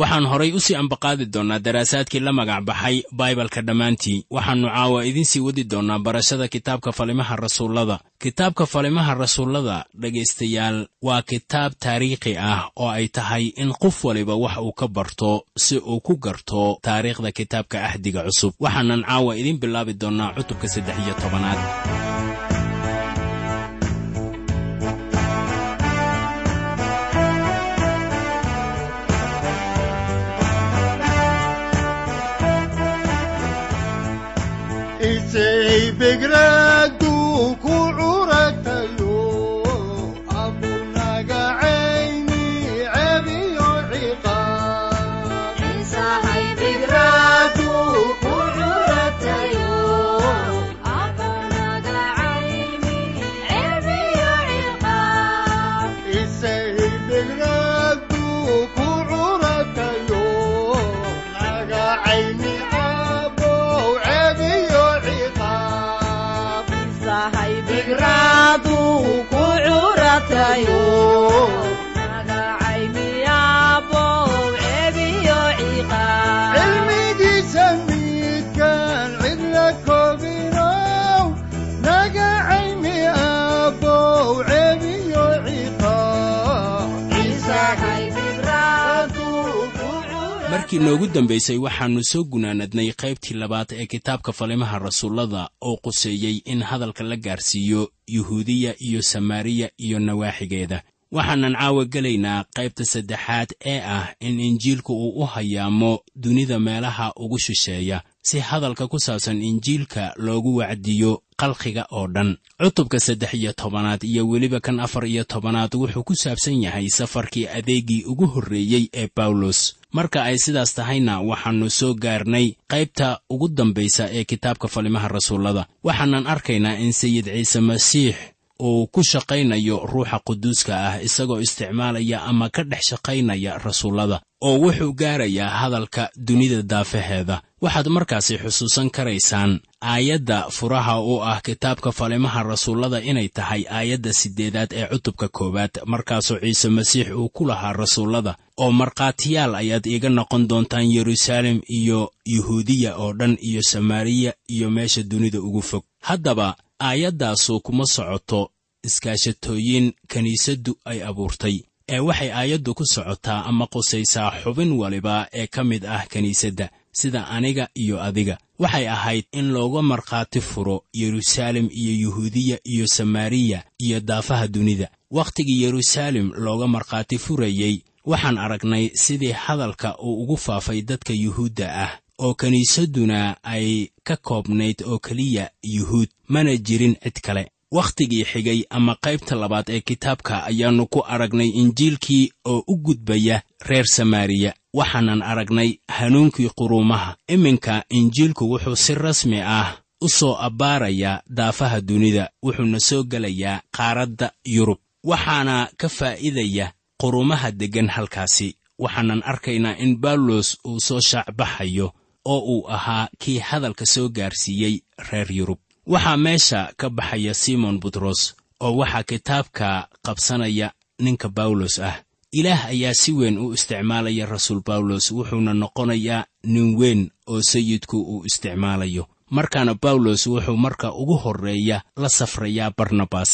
waxaan horay u sii ambaqaadi doonnaa daraasaadkii la magac baxay baibalka dhammaantii. Waxaannu caawa idiinsii wadi doonnaa barashada kitaabka falimaha rasuullada. Kitaabka falimaha rasuullada dhegaystayaal waa kitaab taariikhi ah oo ay tahay in qof waliba wax uu ka barto si uu ku garto taariikhda kitaabka ahdiga cusub. Waxaanan caawa idiin bilaabi doonnaa cutubka saddex iyo tobanaad isay cilmigiisa markii noogu dambaysay waxaannu soo gunaanadnay qaybtii labaad ee kitaabka falimaha rasuullada oo quseeyey in hadalka la gaarsiiyo yuhuudiya iyo samaariya iyo nawaaxigeeda. Waxaanan caawa gelaynaa qaybta saddexaad ee ah in injiilku uu u hayaamo dunida meelaha ugu shisheeya si hadalka ku saabsan injiilka loogu wacdiyo qalqiga oo dhan. Cutubka saddex iyo tobanaad iyo weliba kan afar iyo tobanaad wuxuu ku saabsan yahay safarkii adeegii ugu horreeyey ee bawlos marka ay sidaas tahayna waxaannu soo gaarnay qaybta ugu dambaysa ee kitaabka falimaha rasuullada. Waxaanan arkaynaa in sayid ciise masiix uu ku shaqaynayo ruuxa quduuska ah isagoo isticmaalaya ama ka dhex shaqaynaya rasuullada oo wuxuu gaarayaa hadalka dunida daafaheeda waxaad markaasi xusuusan karaysaan aayadda furaha u ah kitaabka falimaha rasuullada inay tahay aayadda siddeedaad ee cutubka koowaad markaasoo ciise masiix uu ku lahaa rasuullada oo markhaatiyaal ayaad iiga noqon doontaan yeruusaalem iyo yuhuudiya oo dhan iyo samaariya iyo meesha dunida ugu fog. Haddaba aayaddaasu kuma socoto iskaashatooyin kiniisaddu ay abuurtay. Ee waxay aayaddu ku socotaa ama qusaysaa xubin waliba ee ka mid ah kiniisadda sida aniga iyo adiga. Waxay ahayd in looga markhaati furo yeruusaalem iyo yuhuudiya iyo samaariya iyo daafaha dunida. Wakhtigii yeruusaalem looga markhaati furayey waxaan aragnay sidii hadalka uu ugu faafay dadka yuhuudda ah oo kiniisadduna ay ka koobnayd oo keliya yuhuud mana jirin cid kale. Wakhtigii xigay ama qaybta labaad ee kitaabka ayaannu ku aragnay injiilkii oo u gudbaya reer samaariya waxaanan aragnay hanuunkii quruumaha iminka injiilku wuxuu si rasmi ah u soo abbaarayaa daafaha dunida wuxuuna soo gelayaa qaaradda yurub. Waxaana ka faa'iidaya qurumaha deggan halkaasi waxaanan arkaynaa in bawlos uu soo shaacbaxayo oo uu ahaa kii hadalka soo gaarsiiyey reer yurub. Waxaa meesha ka baxaya simon butros oo waxaa kitaabka qabsanaya ninka bawlos ah. Ilaah ayaa si weyn u isticmaalaya rasuul bawlos wuxuuna noqonayaa nin weyn oo sayidku uu isticmaalayo. Markaana bawlos wuxuu marka ugu horreeya la safrayaa barnabas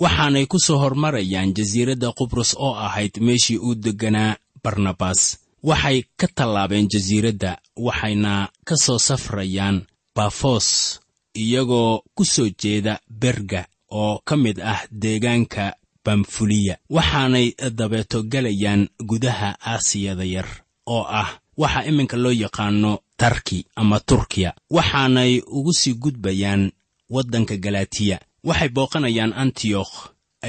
waxaanay ku soo hormarayaan jasiiradda qubrus oo ahayd meeshii uu degganaa barnabas waxay ka tallaabeen jasiiradda waxayna ka soo safrayaan bafos iyagoo ku soo jeeda berga oo ka mid ah deegaanka bamfuliya waxaanay dabeeto gelayaan gudaha aasiyada yar oo ah waxa iminka loo yaqaanno tarki ama turkiya. Waxaanay ugu sii gudbayaan waddanka galatiya waxay booqanayaan antiyokh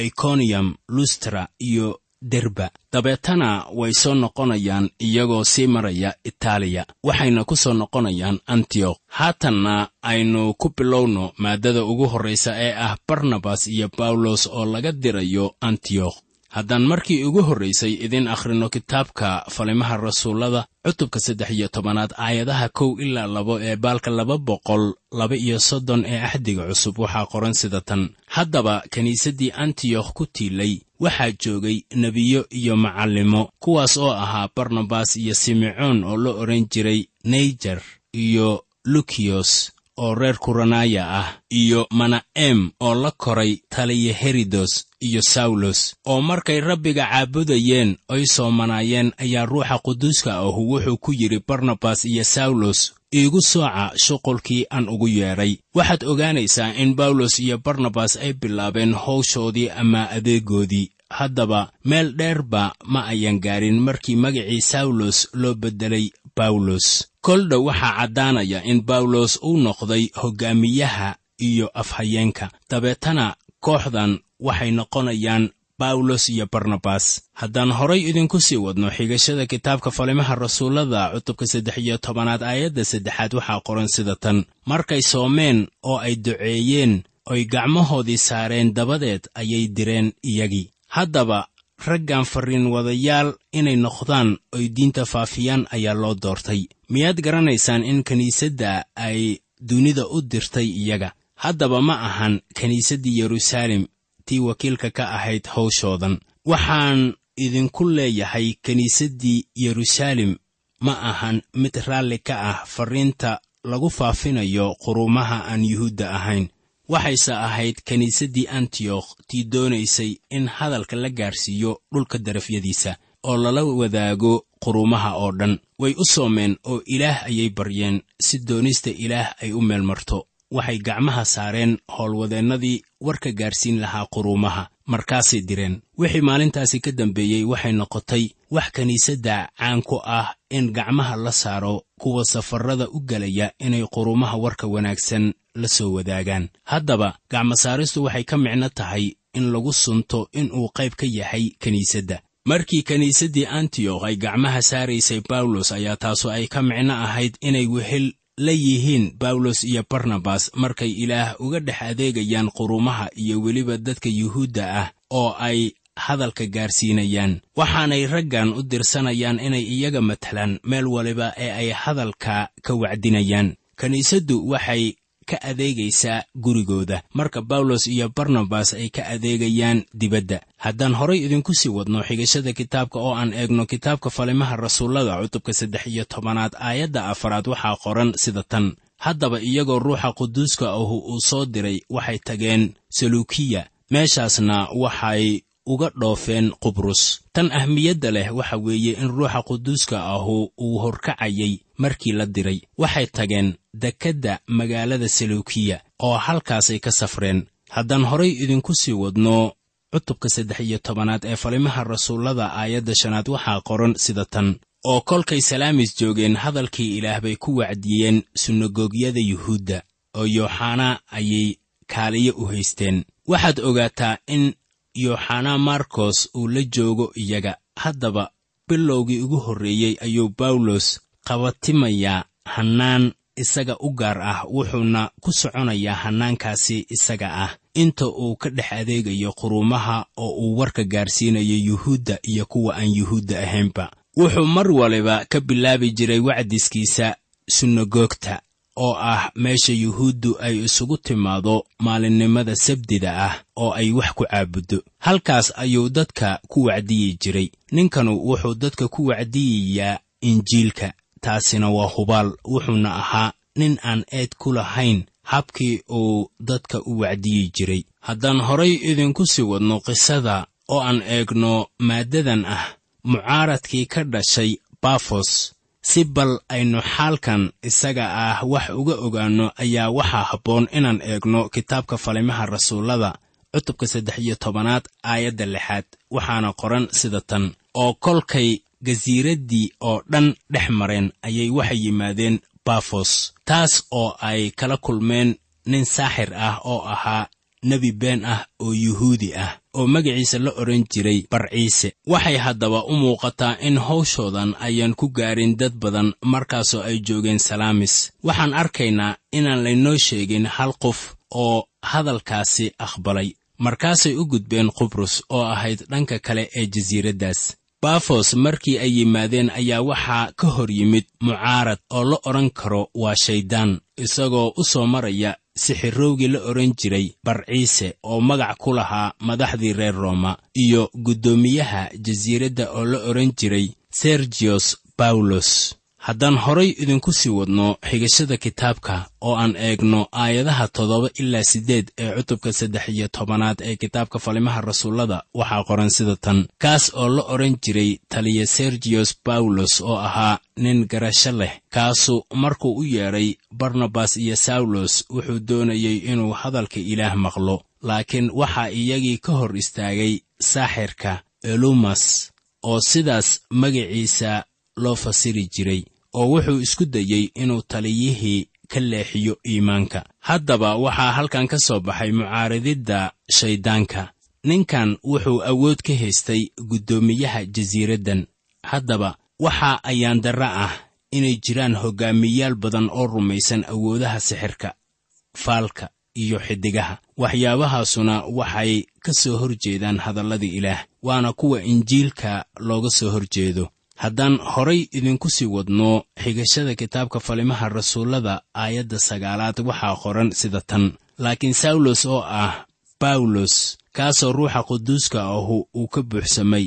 ikoniyam lustra iyo derba. Dabeetana way soo noqonayaan iyagoo sii maraya itaaliya. Waxayna ku soo noqonayaan antiyokh haatanna aynu ku bilowno maaddada ugu horraysa ee ah barnabas iyo bawlos oo laga dirayo antiyokh haddaan markii ugu horraysay idiin akhrino kitaabka falimaha rasuullada cutubka saddex iyo tobanaad aayadaha kow ilaa labo ee baalka laba boqol laba iyo soddon ee axdiga cusub waxaa qoran sida tan. Haddaba kiniisaddii antiyokh ku tiilay waxaa joogay nebiyo iyo macallimo kuwaas oo ahaa barnabas iyo simecoon oo la odhan jiray neyjer iyo lukiyos oo reer kuranaya ah iyo mana'em oo la koray taliya herodos iyo sawlos oo markay rabbiga caabudayeen oy soomanaayeen ayaa ruuxa quduuska ahu wuxuu ku yidhi barnabas iyo sawlos iigu sooca shuqulkii aan ugu yeedhay. Waxaad ogaanaysaa in bawlos iyo barnabas ay bilaabeen hawshoodii ama adeegoodii. Haddaba meel dheerba ma ayan gaarin markii magacii sawlos loo beddelay bawlos koldhow waxaa caddaanaya in bawlos uu noqday hoggaamiyaha iyo afhayeenka. Dabeetana kooxdan waxay noqonayaan bawlos iyo barnabas. Haddaan horay idinku sii wadno xigashada kitaabka falimaha rasuullada cutubka saddex iyo tobanaad aayadda saddexaad waxaa qoran sida tan. Markay soomeen oo ay duceeyeen oy gacmahoodii saareen dabadeed ayay direen iyagii. Haddaba raggan farriin wadayaal inay noqdaan oy diinta faafiyaan ayaa loo doortay. Miyaad garanaysaan in kiniisadda ay dunida u dirtay iyaga haddaba ma ahan kiniisaddii yeruusaalem tii wakiilka ka ahayd hawshoodan. Waxaan idinku leeyahay kiniisaddii yeruusaalem ma ahan mid raalli ka ah farriinta lagu faafinayo quruumaha aan yuhuudda ahayn. Waxayse ahayd kiniisaddii antiyokh tii doonaysay in hadalka la gaarsiiyo dhulka darafyadiisa oo lala wadaago quruumaha oo dhan. Way u soomeen oo ilaah ayay baryeen si doonista ilaah ay u meel marto waxay gacmaha saareen howlwadeennadii warka gaarsiin lahaa quruumaha markaasay direen. Wixii maalintaasi ka dambeeyey waxay noqotay wax kiniisadda caan ku ah in gacmaha la saaro kuwa safarrada u gelaya inay quruumaha warka wanaagsan la soo wadaagaan. Haddaba gacmasaaristu waxay ka micno tahay in lagu sunto inuu qayb ka yahay kiniisadda markii kiniisaddii antiyokh ay gacmaha saaraysay bawlos ayaa taasu ay ka micno ahayd inay wehel la yihiin bawlos iyo barnabas markay ilaah uga dhex adeegayaan quruumaha iyo weliba dadka yuhuudda ah oo ay hadalka gaarsiinayaan. Waxaanay raggan u dirsanayaan inay iyaga matalaan meel waliba ee ay hadalka ka wacdinayaan. Kiniisaddu waxay ka adeegaysaa gurigooda. Marka bawlos iyo barnabas ay ka adeegayaan dibadda. Haddaan horay idinku sii wadno xigashada kitaabka oo aan eegno kitaabka falimaha rasuullada cutubka saddex iyo tobanaad aayadda afaraad waxaa qoran sida tan. Haddaba iyagoo ruuxa quduuska ahu uu soo diray waxay tageen saluukiya meeshaasna waxay uga dhoofeen qubrus. Tan ahmiyadda leh waxa weeye in ruuxa quduuska ahu uu horkacayay markii la diray. Waxay tageen dekedda magaalada saluukiya oo halkaasay ka safreen. Haddaan horay idinku sii wadno cutubka saddex iyo tobanaad ee falimaha rasuullada aayadda shanaad waxaa qoran sida tan. Oo kolkay salaamis joogeen hadalkii ilaah bay ku wacdiyeen sunagogyada yuhuudda oo yooxanaa ayay kaaliyo u haysteen. Waxaad ogaataa in yooxanaa markos uu la joogo iyaga. Haddaba bilowgii ugu horreeyey ayuu bawlos qabatimayaa hannaan isaga u gaar ah wuxuuna ku soconayaa hannaankaasi isaga ah. Inta uu ka dhex adeegayo quruumaha oo uu warka gaarsiinayo yuhuudda iyo kuwa aan yuhuudda ahaynba wuxuu mar waliba ka bilaabi jiray wacdiskiisa sunagoogta oo ah meesha yuhuuddu ay isugu timaado maalinimada sabdida ah oo ay wax ku caabuddo. Halkaas ayuu dadka ku wacdiyi jiray. Ninkanu wuxuu dadka ku wacdiyayaa injiilka taasina waa hubaal. Wuxuuna ahaa nin aan eed ku lahayn habkii uu dadka u wacdiyi jiray. Haddaan horay idinku sii wadno qisada oo aan eegno maaddadan ah mucaaradkii ka dhashay bafos si bal aynu xaalkan isaga ah wax uga ogaanno ayaa waxaa habboon inaan eegno kitaabka falimaha rasuullada cutubka saddex iyo tobanaad aayadda lixaad. Waxaana qoran sida tan oo kolkay gasiiraddii oo dhan dhex mareen ayay waxay yimaadeen bafos taas oo ay kala kulmeen nin saaxir ah oo ahaa nebi been ah oo yuhuudi ah oo magaciisa la odhan jiray barciise waxay haddaba u muuqataa in hawshoodan ayaan ku gaarin dad badan markaasoo ay joogeen salaamis. Waxaan arkaynaa inaan laynoo sheegin hal qof oo hadalkaasi aqbalay. Markaasay u gudbeen qubrus oo ahayd dhanka kale ee jasiiraddaas bafos markii ay yimaadeen ayaa waxaa ka hor yimid mucaarad oo la odhan karo waa shayddaan isagoo u soo maraya sixirowgii la odhan jiray barciise oo magac ku lahaa madaxdii reer rooma iyo guddoomiyaha jasiiradda oo la odhan jiray sergiyos bawlos haddaan horay idinku sii wadno xigashada kitaabka oo aan eegno aayadaha toddoba ilaa siddeed ee cutubka saddex iyo tobanaad ee kitaabka falimaha rasuullada waxaa qoran sida tan. Kaas oo la odhan jiray taliya sergiyos bawlos oo ahaa nin garasho leh. Kaasu markuu u yeedhay barnabas iyo sawlos wuxuu doonayey inuu hadalka ilaah maqlo. Laakiin waxaa iyagii ka hor istaagay saaxirka elumas oo sidaas magaciisa loo fasiri jiray oo wuxuu isku dayey inuu taliyihii ka leexiyo iimaanka. Haddaba waxaa halkan ka soo baxay mucaarididda shayddaanka ninkan wuxuu awood ka haystay guddoomiyaha jasiiraddan haddaba waxa ayaan darra ah inay jiraan hoggaamiyaal badan oo rumaysan awoodaha sixirka faalka iyo xiddigaha waxyaabahaasuna waxay ka soo hor jeedaan hadalladii ilaah waana kuwa injiilka looga soo hor jeedo haddaan horay idinku sii wadno xigashada kitaabka falimaha rasuullada aayadda sagaalaad waxaa qoran sida tan. Laakiin sawlos oo ah bawlos kaasoo ruuxa quduuska ahu uu ka buuxsamay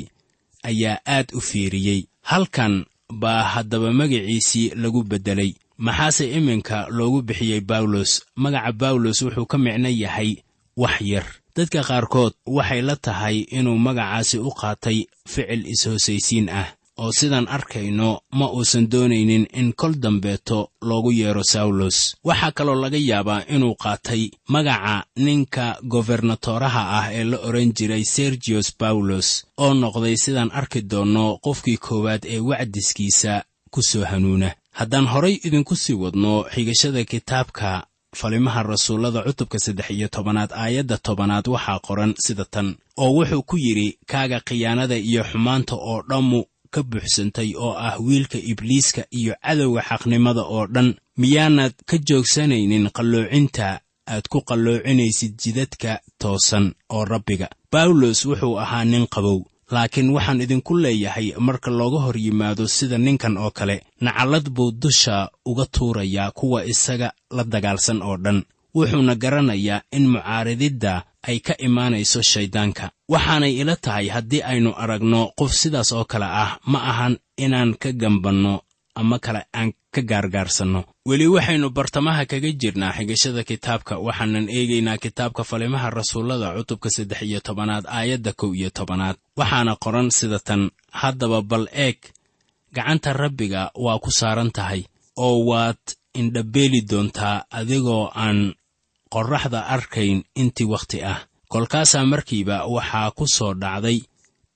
ayaa aad u fiiriyey. Halkan baa haddaba magaciisii lagu beddelay. Maxaase iminka loogu bixiyey bawlos magaca bawlos wuxuu ka micno yahay wax yar. Dadka qaarkood waxay la tahay inuu magacaasi u qaatay ficil is-hoosaysiin ah oo sidaan arkayno ma uusan doonaynin in kol dambeeto loogu yeedho sawlos waxaa kaloo laga yaabaa inuu qaatay magaca ninka gobernatoraha ah ee la odhan jiray sergiyos bawlos oo noqday sidaan arki doonno qofkii koowaad ee wacdiskiisa ku soo hanuuna. Haddaan horay idinku sii wadno xigashada kitaabka falimaha rasuullada cutubka saddex iyo tobanaad aayadda tobanaad waxaa qoran sida tan oo wuxuu ku yidhi kaaga khiyaanada iyo xumaanta oo dhammu ka buuxsantay oo ah wiilka ibliiska iyo cadowga xaqnimada oo dhan miyaanad ka joogsanaynin qalloocinta aad ku qalloocinaysid jidadka toosan oo rabbiga. Bawlos wuxuu ahaa nin qabow laakiin waxaan idinku leeyahay marka looga hor yimaado sida ninkan oo kale nacallad buu dusha uga tuurayaa kuwa isaga la dagaalsan oo dhan wuxuuna garanayaa in mucaarididda ay ka imaanayso shayddaanka waxaanay ila tahay haddii aynu aragno qof sidaas oo kale ah ma ahan inaan ka gambanno ama kale aan ka gaargaarsanno. Weli waxaynu bartamaha kaga jirnaa xigashada kitaabka. Waxaanan eegaynaa kitaabka falimaha rasuullada cutubka saddex iyo tobanaad aayadda kow iyo tobanaad. Waxaana qoran sida tan haddaba bal eeg gacanta rabbiga waa ku saaran tahay oo waad indhabeeli doontaa adigoo aan qorraxda arkayn intii wakhti ah. Kolkaasaa markiiba waxaa ku soo dhacday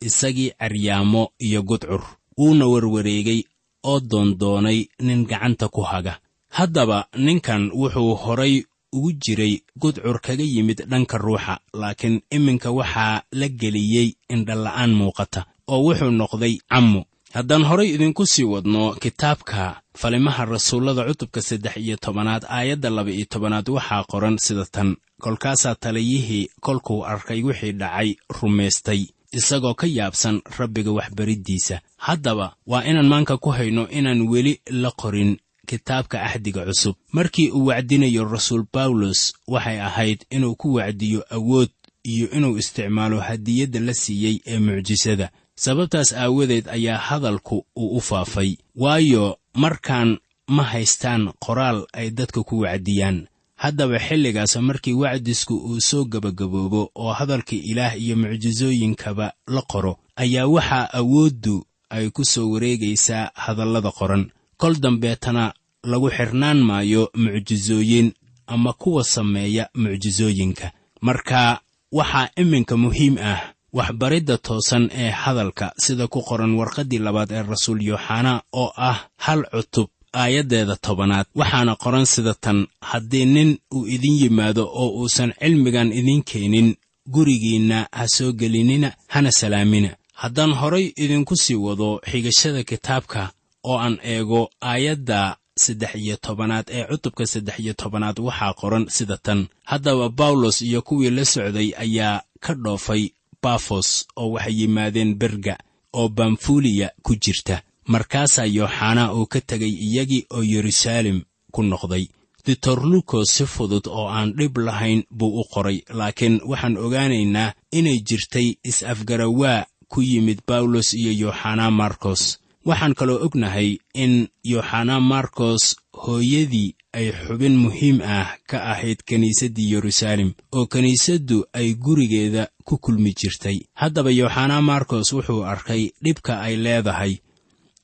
isagii caryaamo iyo gudcur. Wuuna warwareegay oo doondoonay nin gacanta ku haga. Haddaba ninkan wuxuu horay ugu jiray gudcur kaga yimid dhanka ruuxa laakiin iminka waxaa la geliyey indhala'aan muuqata oo wuxuu noqday cammo haddaan horay idinku sii wadno kitaabka falimaha rasuullada cutubka saddex iyo tobanaad aayadda laba iyo tobanaad waxaa qoran sida tan. Kolkaasaa taliyihii kolkuu arkay wixii dhacay rumaystay isagoo ka yaabsan rabbiga waxbariddiisa. Haddaba waa inaan maanka ku hayno inaan weli la qorin kitaabka axdiga cusub. Markii uu wacdinayo rasuul bawlos waxay ahayd inuu ku wacdiyo awood iyo inuu isticmaalo hadiyadda la siiyey ee mucjisada sababtaas aawadeed ayaa hadalku uu u faafay. Waayo markaan ma haystaan qoraal ay dadka ku wacdiyaan. Haddaba xilligaas markii wacdisku uu soo gebagaboobo oo hadalka ilaah iyo mucjisooyinkaba la qoro ayaa waxaa awooddu ay ku soo wareegaysaa hadallada qoran. Kol dambeetana lagu xirnaan maayo mucjisooyin ama kuwa sameeya mucjisooyinka marka waxaa iminka muhiim ah waxbaridda toosan ee hadalka sida ku qoran warqaddii labaad ee rasuul yooxanaa oo ah hal cutub aayaddeeda tobanaad. Waxaana qoran sida tan haddii nin uu idin yimaado oo uusan cilmigan idiin keenin gurigiinna ha soo gelinina hana salaamina. Haddaan horay idinku sii wado xigashada kitaabka oo aan eego aayadda saddex iyo tobanaad ee cutubka saddex iyo tobanaad waxaa qoran sida tan. Haddaba bawlos iyo kuwii la socday ayaa ka dhoofay bafos oo waxay yimaadeen berga oo bamfuliya ku jirta. Markaasaa yooxanaa uu ka tegay iyagii oo yeruusaalem ku noqday. Ditorlukos si fudud oo aan dhib lahayn buu u qoray laakiin waxaan ogaanaynaa inay jirtay is-afgarawaa ku yimid bawlos iyo yooxanaa markos waxaan kaloo ognahay in yooxanaa markos hooyadii ay xubin muhiim ah ka ahayd kiniisaddii yeruusaalem oo kiniisaddu ay gurigeeda ku kulmi jirtay. Haddaba yooxanaa markos wuxuu arkay dhibka ay leedahay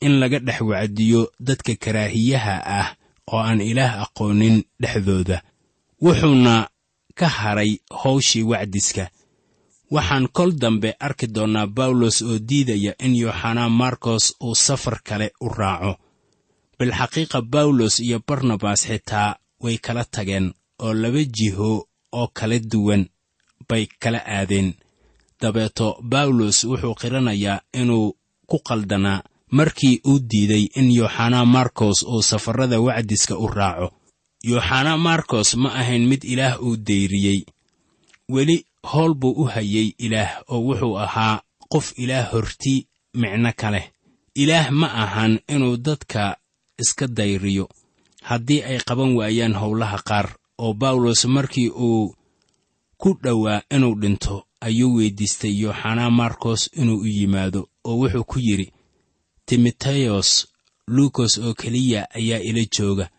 in laga dhex wacdiyo dadka karaahiyaha ah oo aan ilaah aqoonin dhexdooda wuxuuna ka haray howshii wacdiska. Waxaan kol dambe arki doonnaa bawlos oo diidaya in yooxanaa markos uu safar kale u raaco bilxaqiiqa bawlos iyo barnabas xitaa way kala tageen oo laba jiho oo kala duwan bay kala aadeen. Dabeeto bawlos wuxuu qiranayaa inuu ku qaldanaa markii uu diiday in yooxanaa markos uu safarrada wacdiska u raaco. Yooxanaa markos ma ahayn mid ilaah uu dayriyey weli howl buu u hayay ilaah oo wuxuu ahaa qof ilaah horti micno ka leh. Ilaah ma ahan inuu dadka iska dayriyo. Haddii ay qaban waayaan howlaha qaar oo bawlos markii uu ku dhowaa inuu dhinto ayuu weyddiistay yooxanaa markos inuu u yimaado oo wuxuu ku yidhi timoteyos luukos oo keliya ayaa ila jooga.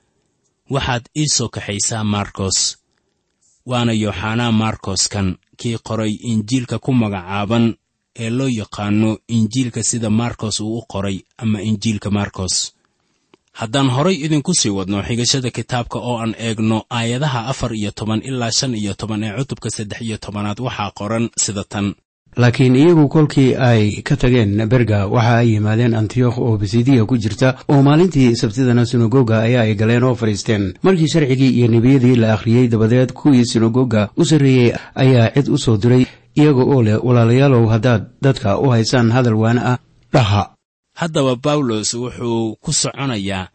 Waxaad ii soo kaxaysaa markos waana yooxanaa markoskan kii qoray injiilka ku magacaaban ee loo yaqaanno injiilka sida markos uu u qoray ama injiilka markos haddaan horay idinku sii wadno xigashada kitaabka oo aan eegno aayadaha afar iyo toban ilaa shan iyo toban ee cutubka saddex iyo tobanaad waxaa qoran sida tan. Laakiin iyagu kolkii ay ka tageen berga waxa ay yimaadeen antiyokh oo bisidiya ku jirta oo maalintii sabtidana sinagoga ayaa ay galeen oo fadhiisteen. Markii sharcigii iyo nebiyadii la akhriyey dabadeed kuwii sinagoga u sarreeyey ayaa cid u soo diray iyaga oo leh walaalayaalow haddaad dadka u haysaan hadal waana ah dhaha haddaba bawlos wuxuu ku soconayaa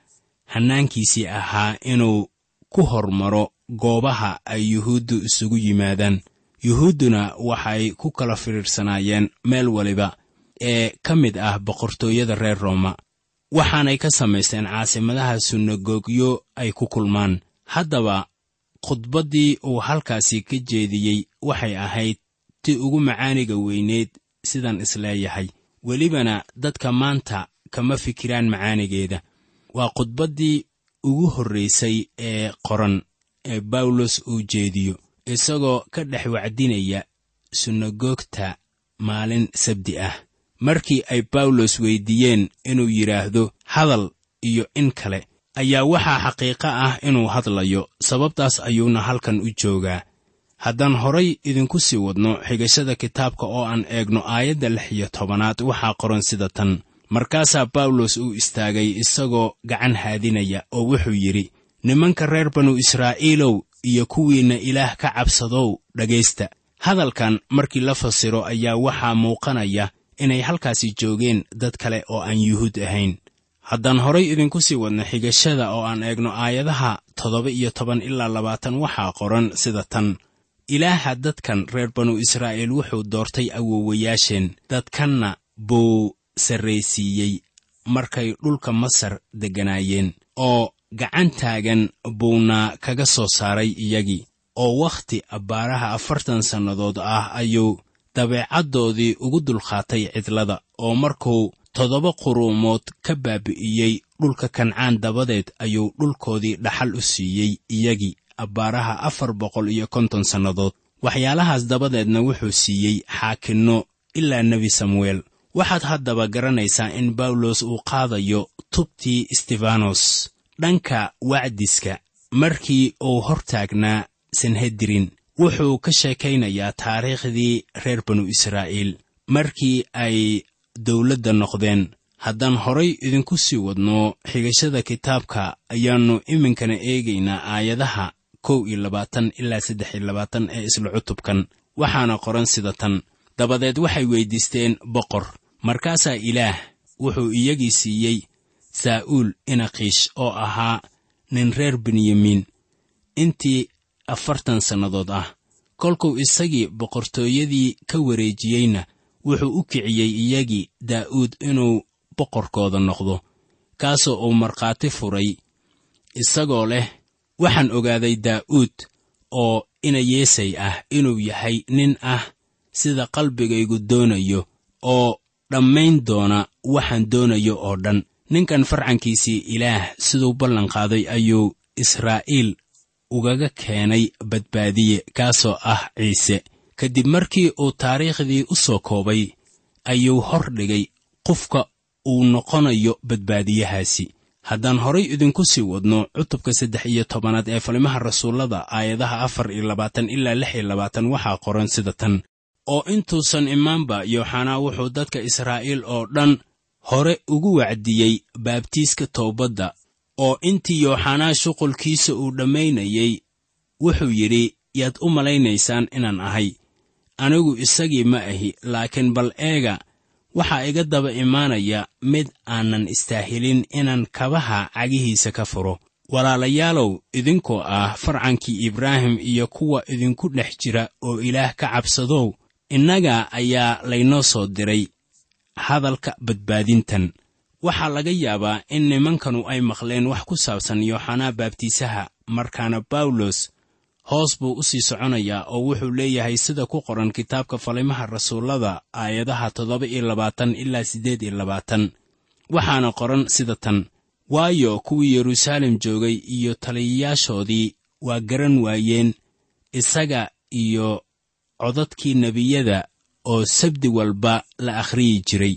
hannaankiisii ahaa inuu ku hormaro goobaha ay yuhuuddu isugu yimaadaan. Yuhuudduna waxay ku kala fidhiirsanaayeen meel waliba ee ka mid ah boqortooyada reer rooma. Waxaanay ka samaysteen caasimadaha sunagogyo ay ku kulmaan. Haddaba khudbaddii uu halkaasi ka jeediyey waxay ahayd ti ugu macaaniga weyneed sidaan is leeyahay welibana dadka maanta kama fikiraan macaanigeeda. Waa khudbaddii ugu horraysay ee qoran ee bawlos uu jeediyo isagoo ka dhex wacdinaya sunagoogta maalin sabdi ah. Markii ay bawlos weyddiiyeen inuu yidhaahdo hadal iyo in kale ayaa waxaa xaqiiqo ah inuu hadlayo sababtaas ayuuna halkan u joogaa haddaan horay idinku sii wadno xigashada kitaabka oo aan eegno aayadda lix iyo tobanaad waxaa qoran sida tan. Markaasaa bawlos uu istaagay isagoo gacan haadinaya oo wuxuu yidhi nimanka reer banu israa'iilow iyo kuwiinna ilaah ka cabsadow dhegaysta hadalkan markii la fasiro ayaa waxaa muuqanaya inay halkaasi joogeen dad kale oo aan yuhuud ahayn. Haddaan horay idinku sii wadno xigashada oo aan eegno aayadaha toddoba iyo toban ilaa labaatan waxaa qoran sida tan ilaaha dadkan reer banu israa'iil wuxuu doortay awowayaasheen dadkanna buu sarraysiiyey markay dhulka masar degganaayeen oo gacan taagan buuna kaga soo saaray iyagii oo wakhti abbaaraha afartan sannadood ah ayuu dabeecaddoodii ugu dulqaatay cidlada oo markuu toddoba quruumood ka baabi'iyey dhulka kancaan dabadeed ayuu dhulkoodii dhaxal u siiyey iyagii abbaaraha afar boqol iyo konton sannadood. Waxyaalahaas dabadeedna wuxuu siiyey xaakinno ilaa nebi samuel waxaad haddaba garanaysaa in bawlos uu qaadayo tubtii stefanos dhanka wacdiska markii uu hor taagnaa sanhedrin. Wuxuu ka sheekaynayaa taariikhdii reer banu israa'iil markii ay dawladda noqdeen. Haddaan horay idinku sii wadno xigashada kitaabka ayaannu iminkana eegaynaa aayadaha kow iyo labaatan ilaa saddex iyo labaatan ee isla cutubkan waxaana qoran sida tan. Dabadeed waxay weyddiisteen boqor. Markaasaa ilaah wuxuu iyagii siiyey saa'uul inaqiish oo ahaa nin reer benyamiin intii afartan sannadood ah. Kolkuu isagii boqortooyadii ka wareejiyeyna wuxuu u kiciyey iyagii daa'uud inuu boqorkooda noqdo kaasoo uu markhaati furay isagoo leh waxaan ogaaday daa'uud oo inayeesay ah inuu yahay nin ah sida qalbigaygu doonayo oo dhammayn doona waxaan doonayo oo dhan. Ninkan farcankiisii ilaah siduu ballanqaaday ayuu israa'iil ugaga keenay badbaadiye kaasoo ah ciise. Kadib markii uu taariikhdii u soo koobay ayuu hor dhigay qofka uu noqonayo badbaadiyahaasi haddaan horay idinku sii wadno cutubka saddex iyo tobanaad ee falimaha rasuullada aayadaha afar iyo labaatan ilaa lix iyo labaatan waxaa qoran sida tan. Oo intuusan imaanba yooxanaa wuxuu dadka israa'iil oo dhan hore ugu wacdiyey baabtiiska toobadda oo intii yooxanaa shuqulkiisa uu dhammaynayey wuxuu yidhi yaad u malaynaysaan inaan ahay. Anigu isagii ma ahi laakiin bal eega waxaa iga daba imaanaya mid aanan istaahilin inaan kabaha cagihiisa ka furo. Walaalayaalow idinkoo ah farcankii ibraahim iyo kuwa idinku dhex jira oo ilaah ka cabsadow innaga ayaa laynoo soo diray hadalka badbaadintan. Waxaa laga yaabaa in nimankanu ay maqleen wax ku saabsan yooxanaa baabtiisaha markaana bawlos hoos buu u sii soconayaa oo wuxuu leeyahay sida ku qoran kitaabka falimaha rasuullada aayadaha toddoba iyo labaatan ilaa siddeed iyo labaatan. Waxaana qoran sida tan waayo kuwii yeruusaalem joogay iyo taliyayaashoodii waa garan waayeen isaga iyo codadkii nebiyada oo sabdi walba la akhriyi jiray.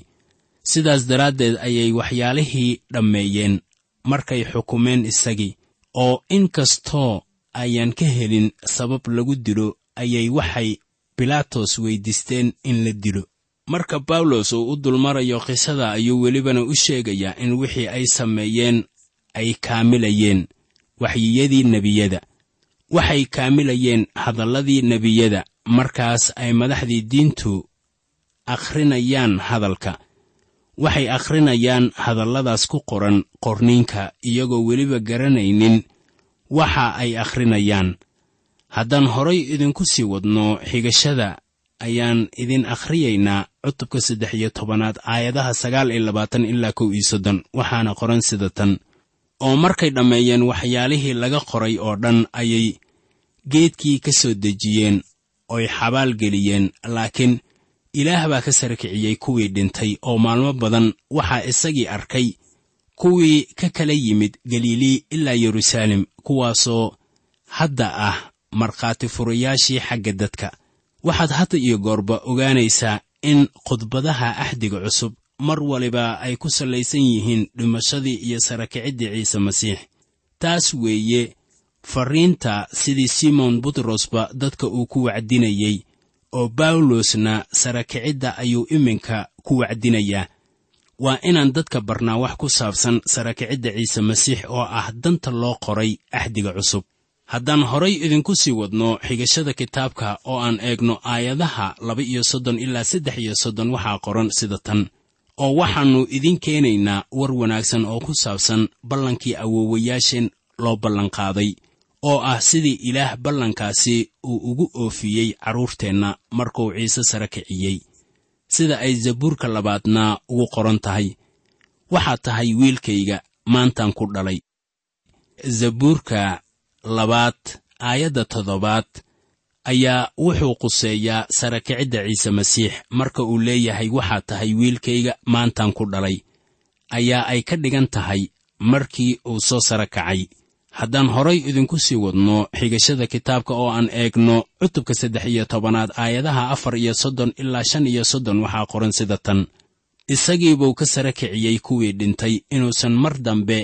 Sidaas daraaddeed ayay waxyaalihii dhammeeyeen markay xukumeen isagii oo in kastoo ayaan ka helin sabab lagu dilo ayay waxay bilaatos weyddiisteen in la dilo. Marka bawlos uu u dulmarayo qisada ayuu welibana u sheegayaa in wixii ay sameeyeen ay kaamilayeen waxyiyadii nebiyada. Waxay kaamilayeen hadalladii nebiyada markaas ay madaxdii diintu akhrinayaan hadalka. Waxay akhrinayaan hadalladaas ku qoran qorniinka iyagoo weliba garanaynin waxa ay akhrinayaan. Haddaan horay idinku sii wadno xigashada ayaan idin akhriyaynaa cutubka saddex iyo tobanaad aayadaha sagaal iyo labaatan ilaa kow iyo soddon. Waxaana qoran sida tan. Oo markay dhammeeyeen waxyaalihii laga qoray oo dhan ayay geedkii ka soo dejiyeen oy xabaal geliyeen laakiin ilaah baa ka sara kiciyey kuwii dhintay. Oo maalmo badan waxaa isagii arkay kuwii ka kala yimid galilii ilaa yeruusaalem kuwaasoo hadda ah markhaati furayaashii xagga dadka. Waxaad hadda iyo goorba ogaanaysaa in khudbadaha axdiga cusub mar waliba ay ku sallaysan yihiin dhimashadii iyo sarakiciddii ciise masiix. Taas weeye farriinta sidii simon butrosba dadka uu ku wacdinayey oo bawlosna sarakicidda ayuu iminka ku wacdinayaa waa inaan dadka barnaa wax ku saabsan sarakicidda ciise masiix oo ah danta loo qoray axdiga cusub. Haddaan horay idinku sii wadno xigashada kitaabka oo aan eegno aayadaha laba iyo soddon ilaa saddex iyo soddon waxaa qoran sida tan oo waxaannu idiin keenaynaa war wanaagsan oo ku saabsan ballankii awoowayaasheen loo ballanqaaday oo ah sidii ilaah ballankaasi uu ugu oofiyey carruurteenna markuu ciise sare kiciyey sida ay zabuurka labaadna ugu qoran tahay. Waxaad tahay wiilkayga maantaan ku dhalay. Zabuurka labaad aayadda toddobaad ayaa wuxuu quseeyaa sara kicidda ciise masiix. Marka uu leeyahay waxaad tahay wiilkayga maantaan ku dhalay ayaa ay ka dhigan tahay markii uu soo sara kacay haddaan horay idinku sii wadno xigashada kitaabka oo aan eegno cutubka saddex iyo tobanaad aayadaha afar iyo soddon ilaa shan iyo soddon waxaa qoran sida tan. Isagiibuu ka sara kiciyey kuwii dhintay inuusan mar dambe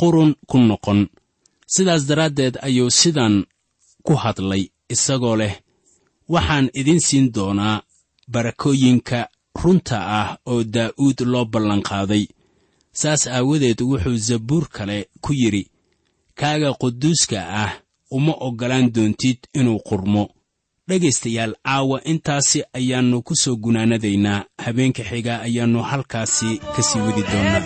qurun ku noqon. Sidaas daraaddeed ayuu sidan ku hadlay isagoo leh waxaan idin siin doonaa barakooyinka runta ah oo daa'uud loo ballanqaaday saas aawadeed wuxuu zabuur kale ku yidhi kaaga quduuska ah uma oggolaan doontid inuu qurmo. Dhegaystayaal caawa intaasi ayaannu ku soo gunaanadaynaa habeenka xiga ayaannu halkaasi ka sii wadi doonnaa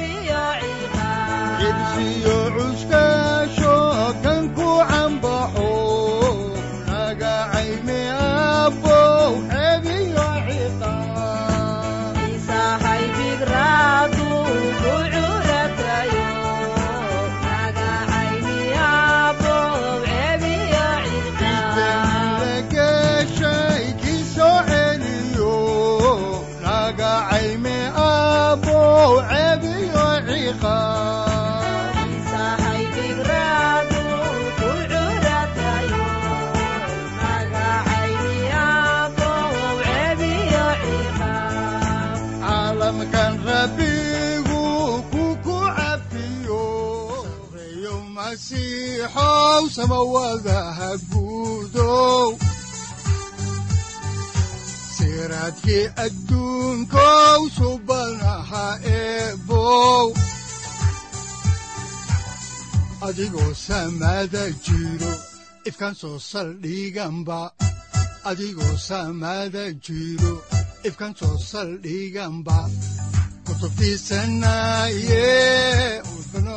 masiixow samawadaha guudow siraadkii adduunkow subanaha eebow adigoo samada jiro ifkan soo saldhiganba adigoo samada jiro ifkan soo saldhiganba kutubtiisanaye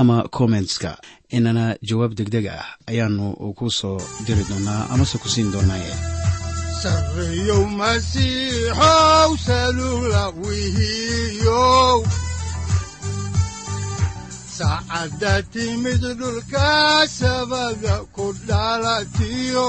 ama kommentska inana jawaab degdeg ah ayaanu ku soo diri doonaa amase ku siin doonaaye saacadda timid dhulka sabada ku dhalatiyo